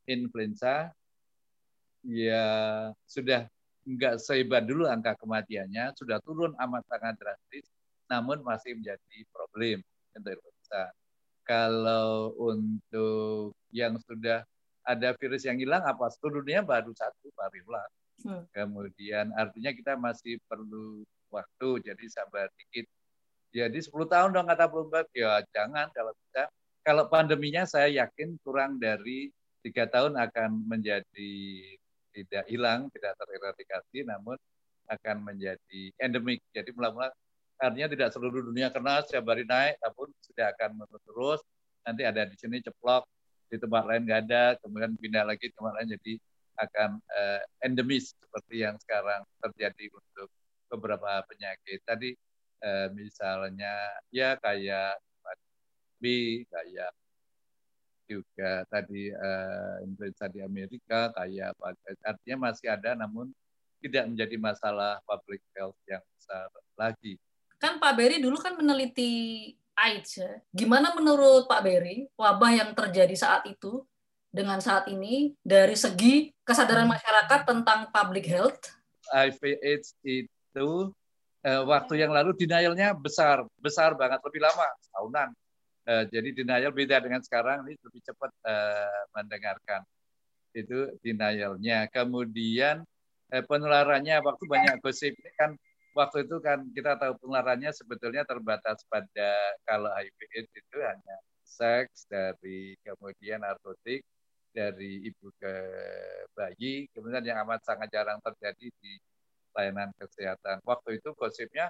influenza ya sudah nggak sehebat dulu angka kematiannya sudah turun amat sangat drastis namun masih menjadi problem untuk influenza. Kalau untuk yang sudah ada virus yang hilang apa seluruhnya baru satu variola. Hmm. Kemudian artinya kita masih perlu waktu jadi sabar dikit jadi 10 tahun dong kata Bloomberg, ya jangan kalau bisa. Kalau pandeminya saya yakin kurang dari tiga tahun akan menjadi tidak hilang, tidak tereradikasi, namun akan menjadi endemik. Jadi mula-mula artinya tidak seluruh dunia kena setiap hari naik, tapi sudah akan terus. Nanti ada di sini ceplok, di tempat lain nggak ada, kemudian pindah lagi tempat lain jadi akan uh, endemis seperti yang sekarang terjadi untuk beberapa penyakit. Tadi eh, misalnya ya kayak B kayak juga tadi eh, influenza di Amerika kayak artinya masih ada namun tidak menjadi masalah public health yang besar lagi. Kan Pak Berry dulu kan meneliti AIDS ya. Gimana menurut Pak Berry wabah yang terjadi saat itu dengan saat ini dari segi kesadaran masyarakat tentang public health? HIV AIDS itu eh, waktu yang lalu denialnya besar, besar banget, lebih lama, tahunan. Eh, jadi denial beda dengan sekarang, ini lebih cepat eh, mendengarkan. Itu denialnya. Kemudian eh, penularannya, waktu banyak gosip ini kan, waktu itu kan kita tahu penularannya sebetulnya terbatas pada kalau HIV itu hanya seks dari kemudian narkotik dari ibu ke bayi, kemudian yang amat sangat jarang terjadi di layanan kesehatan. Waktu itu gosipnya,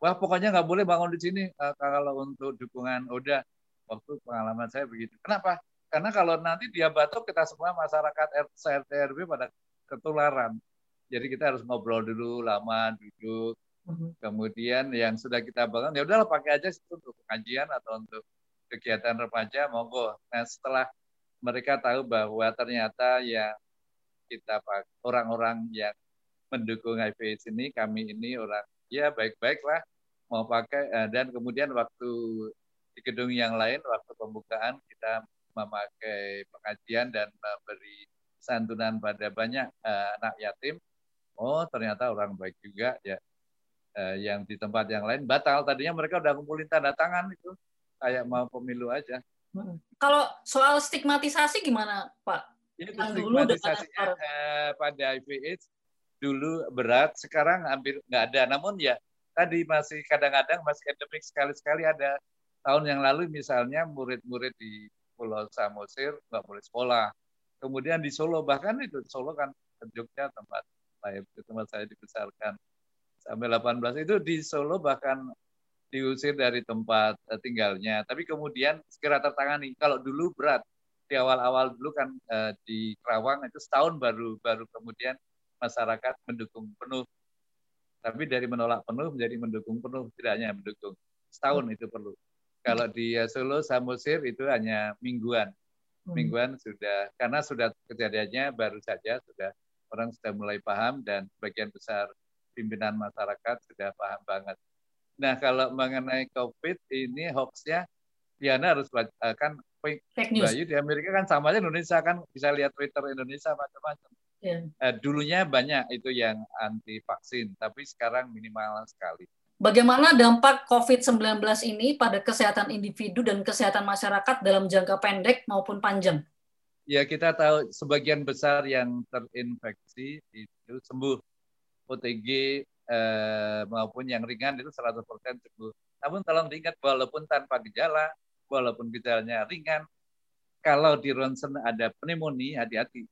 wah pokoknya nggak boleh bangun di sini uh, kalau untuk dukungan Oda. Waktu pengalaman saya begitu. Kenapa? Karena kalau nanti dia batuk, kita semua masyarakat RT RW pada ketularan. Jadi kita harus ngobrol dulu lama, duduk. Mhm. Kemudian yang sudah kita bangun, ya udahlah pakai aja untuk pengajian atau untuk kegiatan remaja, monggo. Nah setelah mereka tahu bahwa ternyata yang kita orang-orang yang mendukung HIV ini kami ini orang ya baik-baik lah mau pakai uh, dan kemudian waktu di gedung yang lain waktu pembukaan kita memakai pengajian dan memberi santunan pada banyak uh, anak yatim oh ternyata orang baik juga ya uh, yang di tempat yang lain batal tadinya mereka udah kumpulin tanda tangan itu kayak mau pemilu aja kalau soal stigmatisasi gimana Pak? Ya, yang dulu uh, pada HIV AIDS dulu berat, sekarang hampir nggak ada. Namun ya tadi masih kadang-kadang masih endemik sekali-sekali ada. Tahun yang lalu misalnya murid-murid di Pulau Samosir nggak boleh sekolah. Kemudian di Solo bahkan itu Solo kan Jogja tempat saya tempat saya dibesarkan sampai 18 itu di Solo bahkan diusir dari tempat eh, tinggalnya. Tapi kemudian segera tertangani. Kalau dulu berat di awal-awal dulu kan eh, di Kerawang itu setahun baru baru kemudian masyarakat mendukung penuh. Tapi dari menolak penuh menjadi mendukung penuh, tidak hanya mendukung. Setahun itu perlu. Kalau di Solo, Samosir itu hanya mingguan. Hmm. Mingguan sudah, karena sudah kejadiannya baru saja, sudah orang sudah mulai paham dan bagian besar pimpinan masyarakat sudah paham banget. Nah kalau mengenai COVID ini hoaxnya, ya Anda harus eh, kan fake news. Bayu di Amerika kan sama aja Indonesia kan bisa lihat Twitter Indonesia macam-macam. Yeah. Uh, dulunya banyak itu yang anti vaksin, tapi sekarang minimal sekali. Bagaimana dampak COVID-19 ini pada kesehatan individu dan kesehatan masyarakat dalam jangka pendek maupun panjang? Ya kita tahu sebagian besar yang terinfeksi itu sembuh. OTG eh, maupun yang ringan itu 100% sembuh. Namun tolong diingat walaupun tanpa gejala, walaupun gejalanya ringan, kalau di ronsen ada pneumonia, hati-hati.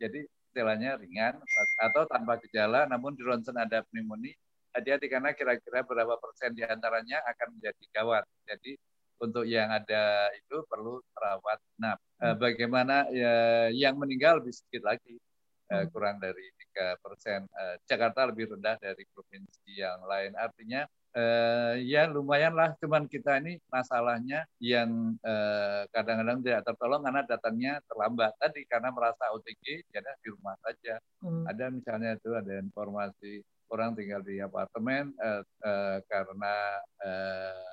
Jadi gejalanya ringan atau tanpa gejala, namun di ronsen ada pneumonia, hati-hati karena kira-kira berapa persen di antaranya akan menjadi gawat. Jadi untuk yang ada itu perlu perawat. Nah, hmm. bagaimana ya, yang meninggal lebih sedikit lagi, eh, hmm. kurang dari tiga persen. Eh, Jakarta lebih rendah dari provinsi yang lain. Artinya ya lumayan lah cuman kita ini masalahnya yang kadang kadang-kadang tidak tertolong karena datangnya terlambat tadi karena merasa OTG jadi di rumah saja hmm. ada misalnya itu ada informasi orang tinggal di apartemen uh, uh, karena uh,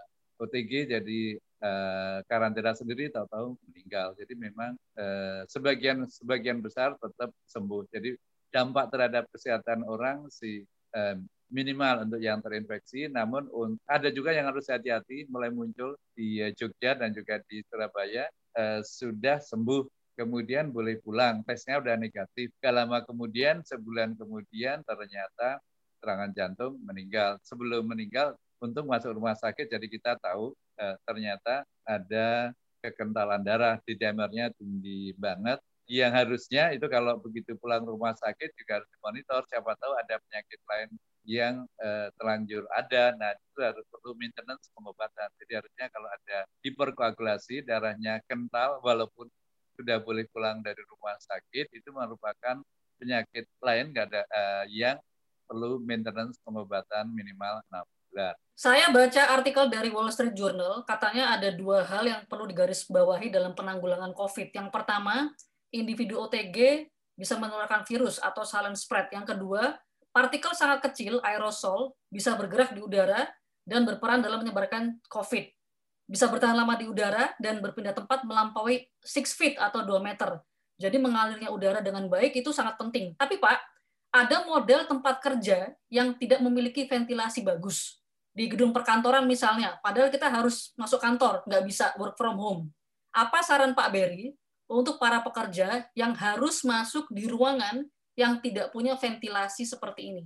OTG jadi uh, karantina sendiri tahu-tahu meninggal. Jadi memang uh, sebagian sebagian besar tetap sembuh. Jadi dampak terhadap kesehatan orang si um, minimal untuk yang terinfeksi, namun ada juga yang harus hati-hati mulai muncul di Jogja dan juga di Surabaya eh, sudah sembuh. Kemudian boleh pulang. Tesnya udah negatif. Gak lama kemudian sebulan kemudian ternyata serangan jantung meninggal. Sebelum meninggal untuk masuk rumah sakit jadi kita tahu eh, ternyata ada kekentalan darah di dimernya tinggi banget yang harusnya itu kalau begitu pulang rumah sakit juga harus dimonitor siapa tahu ada penyakit lain yang uh, terlanjur ada. Nah, itu harus perlu maintenance pengobatan. Jadi harusnya kalau ada hiperkoagulasi, darahnya kental, walaupun sudah boleh pulang dari rumah sakit, itu merupakan penyakit lain ada uh, yang perlu maintenance pengobatan minimal 6 bulan. Saya baca artikel dari Wall Street Journal, katanya ada dua hal yang perlu digarisbawahi dalam penanggulangan COVID. Yang pertama, individu OTG bisa menularkan virus atau silent spread. Yang kedua, partikel sangat kecil, aerosol, bisa bergerak di udara dan berperan dalam menyebarkan COVID. Bisa bertahan lama di udara dan berpindah tempat melampaui 6 feet atau 2 meter. Jadi mengalirnya udara dengan baik itu sangat penting. Tapi Pak, ada model tempat kerja yang tidak memiliki ventilasi bagus. Di gedung perkantoran misalnya, padahal kita harus masuk kantor, nggak bisa work from home. Apa saran Pak Berry untuk para pekerja yang harus masuk di ruangan yang tidak punya ventilasi seperti ini?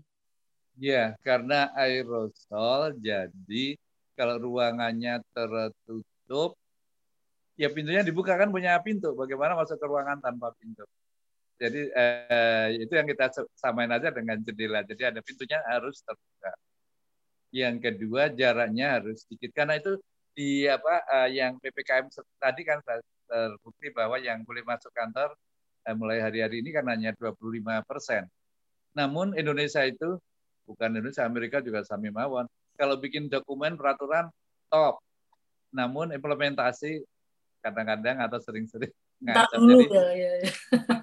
Ya, karena aerosol jadi kalau ruangannya tertutup, ya pintunya dibuka kan punya pintu. Bagaimana masuk ke ruangan tanpa pintu? Jadi eh, itu yang kita samain aja dengan jendela. Jadi ada pintunya harus terbuka. Yang kedua jaraknya harus sedikit karena itu di apa eh, yang ppkm tadi kan terbukti bahwa yang boleh masuk kantor eh, mulai hari-hari ini kan hanya 25 persen. Namun Indonesia itu bukan Indonesia, Amerika juga sami mawon. Kalau bikin dokumen peraturan top, namun implementasi kadang-kadang atau sering-sering ngacap. Jadi ya, ya, ya.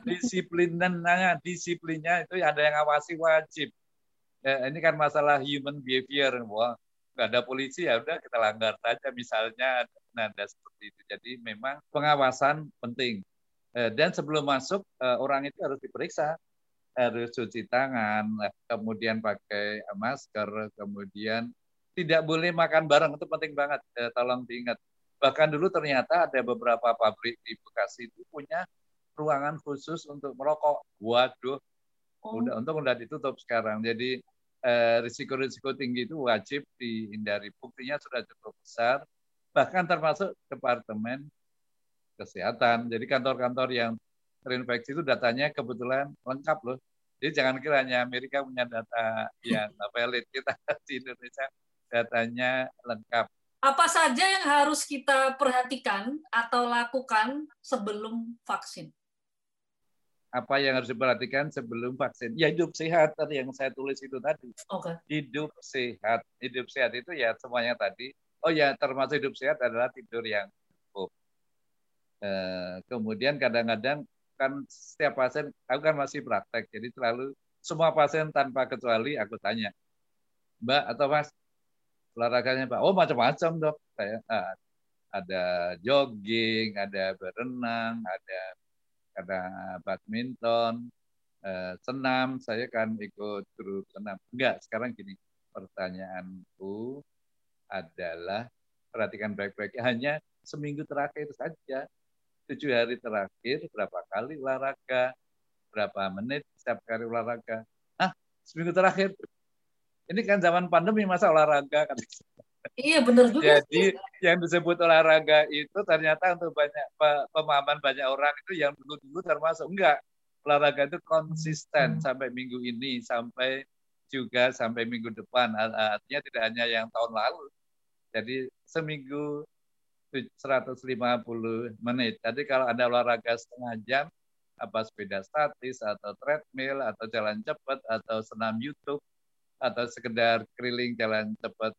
disiplinnya, disiplinnya itu ada yang awasi wajib. Ya, ini kan masalah human behavior. Wah, nggak ada polisi ya udah kita langgar saja misalnya nada seperti itu. Jadi memang pengawasan penting. Eh, dan sebelum masuk eh, orang itu harus diperiksa harus cuci tangan kemudian pakai masker kemudian tidak boleh makan bareng itu penting banget tolong diingat bahkan dulu ternyata ada beberapa pabrik di Bekasi itu punya ruangan khusus untuk merokok waduh oh. udah untuk udah ditutup sekarang jadi risiko-risiko tinggi itu wajib dihindari buktinya sudah cukup besar bahkan termasuk departemen kesehatan. Jadi kantor-kantor yang terinfeksi itu datanya kebetulan lengkap loh. Jadi jangan kira hanya Amerika punya data yang valid kita di Indonesia datanya lengkap. Apa saja yang harus kita perhatikan atau lakukan sebelum vaksin? Apa yang harus diperhatikan sebelum vaksin? Ya hidup sehat tadi yang saya tulis itu tadi. Okay. Hidup sehat. Hidup sehat itu ya semuanya tadi. Oh ya termasuk hidup sehat adalah tidur yang cukup. Eh, kemudian kadang-kadang kan setiap pasien, aku kan masih praktek, jadi selalu semua pasien tanpa kecuali aku tanya, Mbak atau Mas, olahraganya Pak? Oh macam-macam dok. Saya ah, ada jogging, ada berenang, ada ada badminton, eh, senam, saya kan ikut grup senam. Enggak, sekarang gini, pertanyaanku adalah perhatikan baik-baik hanya seminggu terakhir saja. Tujuh hari terakhir berapa kali olahraga? Berapa menit setiap kali olahraga? Ah seminggu terakhir? Ini kan zaman pandemi masa olahraga kan iya benar juga jadi yang disebut olahraga itu ternyata untuk banyak pemahaman banyak orang itu yang dulu dulu termasuk. Enggak. Olahraga itu konsisten hmm. sampai minggu ini sampai juga sampai minggu depan. Artinya tidak hanya yang tahun lalu. Jadi seminggu 150 menit. Jadi kalau Anda olahraga setengah jam, apa sepeda statis atau treadmill atau jalan cepat atau senam YouTube atau sekedar keliling jalan cepat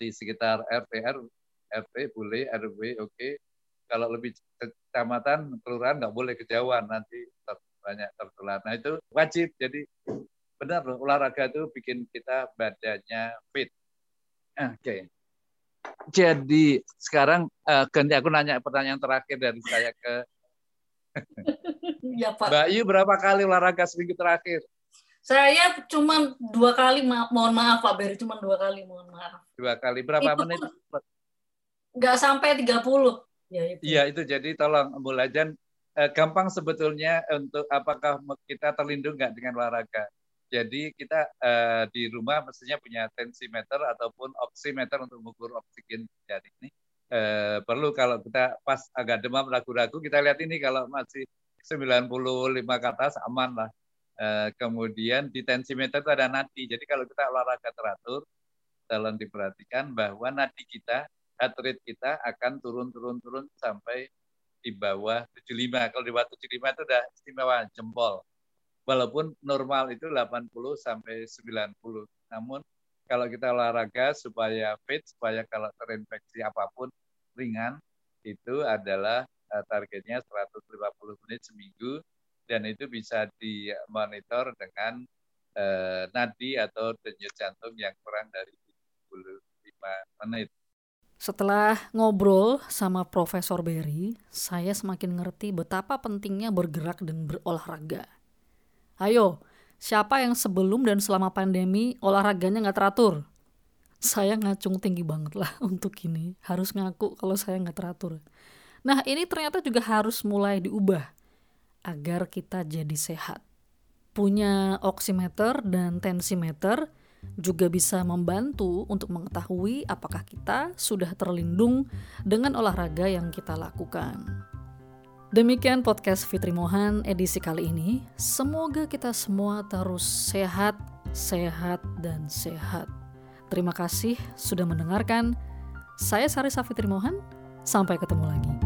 di sekitar RT RT boleh RW oke okay. kalau lebih kecamatan kelurahan nggak boleh kejauhan nanti ter, banyak tertular nah itu wajib jadi benar loh olahraga itu bikin kita badannya fit oke okay. Jadi sekarang uh, ganti aku nanya pertanyaan terakhir dari saya ke ya, Pak. Mbak Yu berapa kali olahraga seminggu terakhir? Saya cuma dua kali, ma mohon maaf Pak Beri, cuma dua kali, mohon maaf. Dua kali, berapa itu menit? Nggak sampai 30. Ya, itu. Iya, itu jadi tolong Mbak eh, gampang sebetulnya untuk apakah kita terlindung nggak dengan olahraga. Jadi kita uh, di rumah mestinya punya tensimeter ataupun oximeter untuk mengukur oksigen jari ini. Uh, perlu kalau kita pas agak demam ragu-ragu kita lihat ini kalau masih 95 ke atas aman lah. Uh, kemudian di tensimeter itu ada nadi. Jadi kalau kita olahraga teratur, tolong diperhatikan bahwa nadi kita, heart rate kita akan turun-turun-turun sampai di bawah 75. Kalau di bawah 75 itu udah istimewa jempol walaupun normal itu 80 sampai 90. Namun kalau kita olahraga supaya fit, supaya kalau terinfeksi apa pun ringan, itu adalah uh, targetnya 150 menit seminggu dan itu bisa dimonitor dengan uh, nadi atau denyut jantung yang kurang dari 75 menit. Setelah ngobrol sama Profesor Berry, saya semakin ngerti betapa pentingnya bergerak dan berolahraga. Ayo, siapa yang sebelum dan selama pandemi olahraganya nggak teratur? Saya ngacung tinggi banget lah untuk ini. Harus ngaku kalau saya nggak teratur. Nah ini ternyata juga harus mulai diubah agar kita jadi sehat. Punya oximeter dan tensimeter juga bisa membantu untuk mengetahui apakah kita sudah terlindung dengan olahraga yang kita lakukan. Demikian podcast Fitri Mohan edisi kali ini. Semoga kita semua terus sehat, sehat, dan sehat. Terima kasih sudah mendengarkan. Saya Sarisa Fitri Mohan. Sampai ketemu lagi.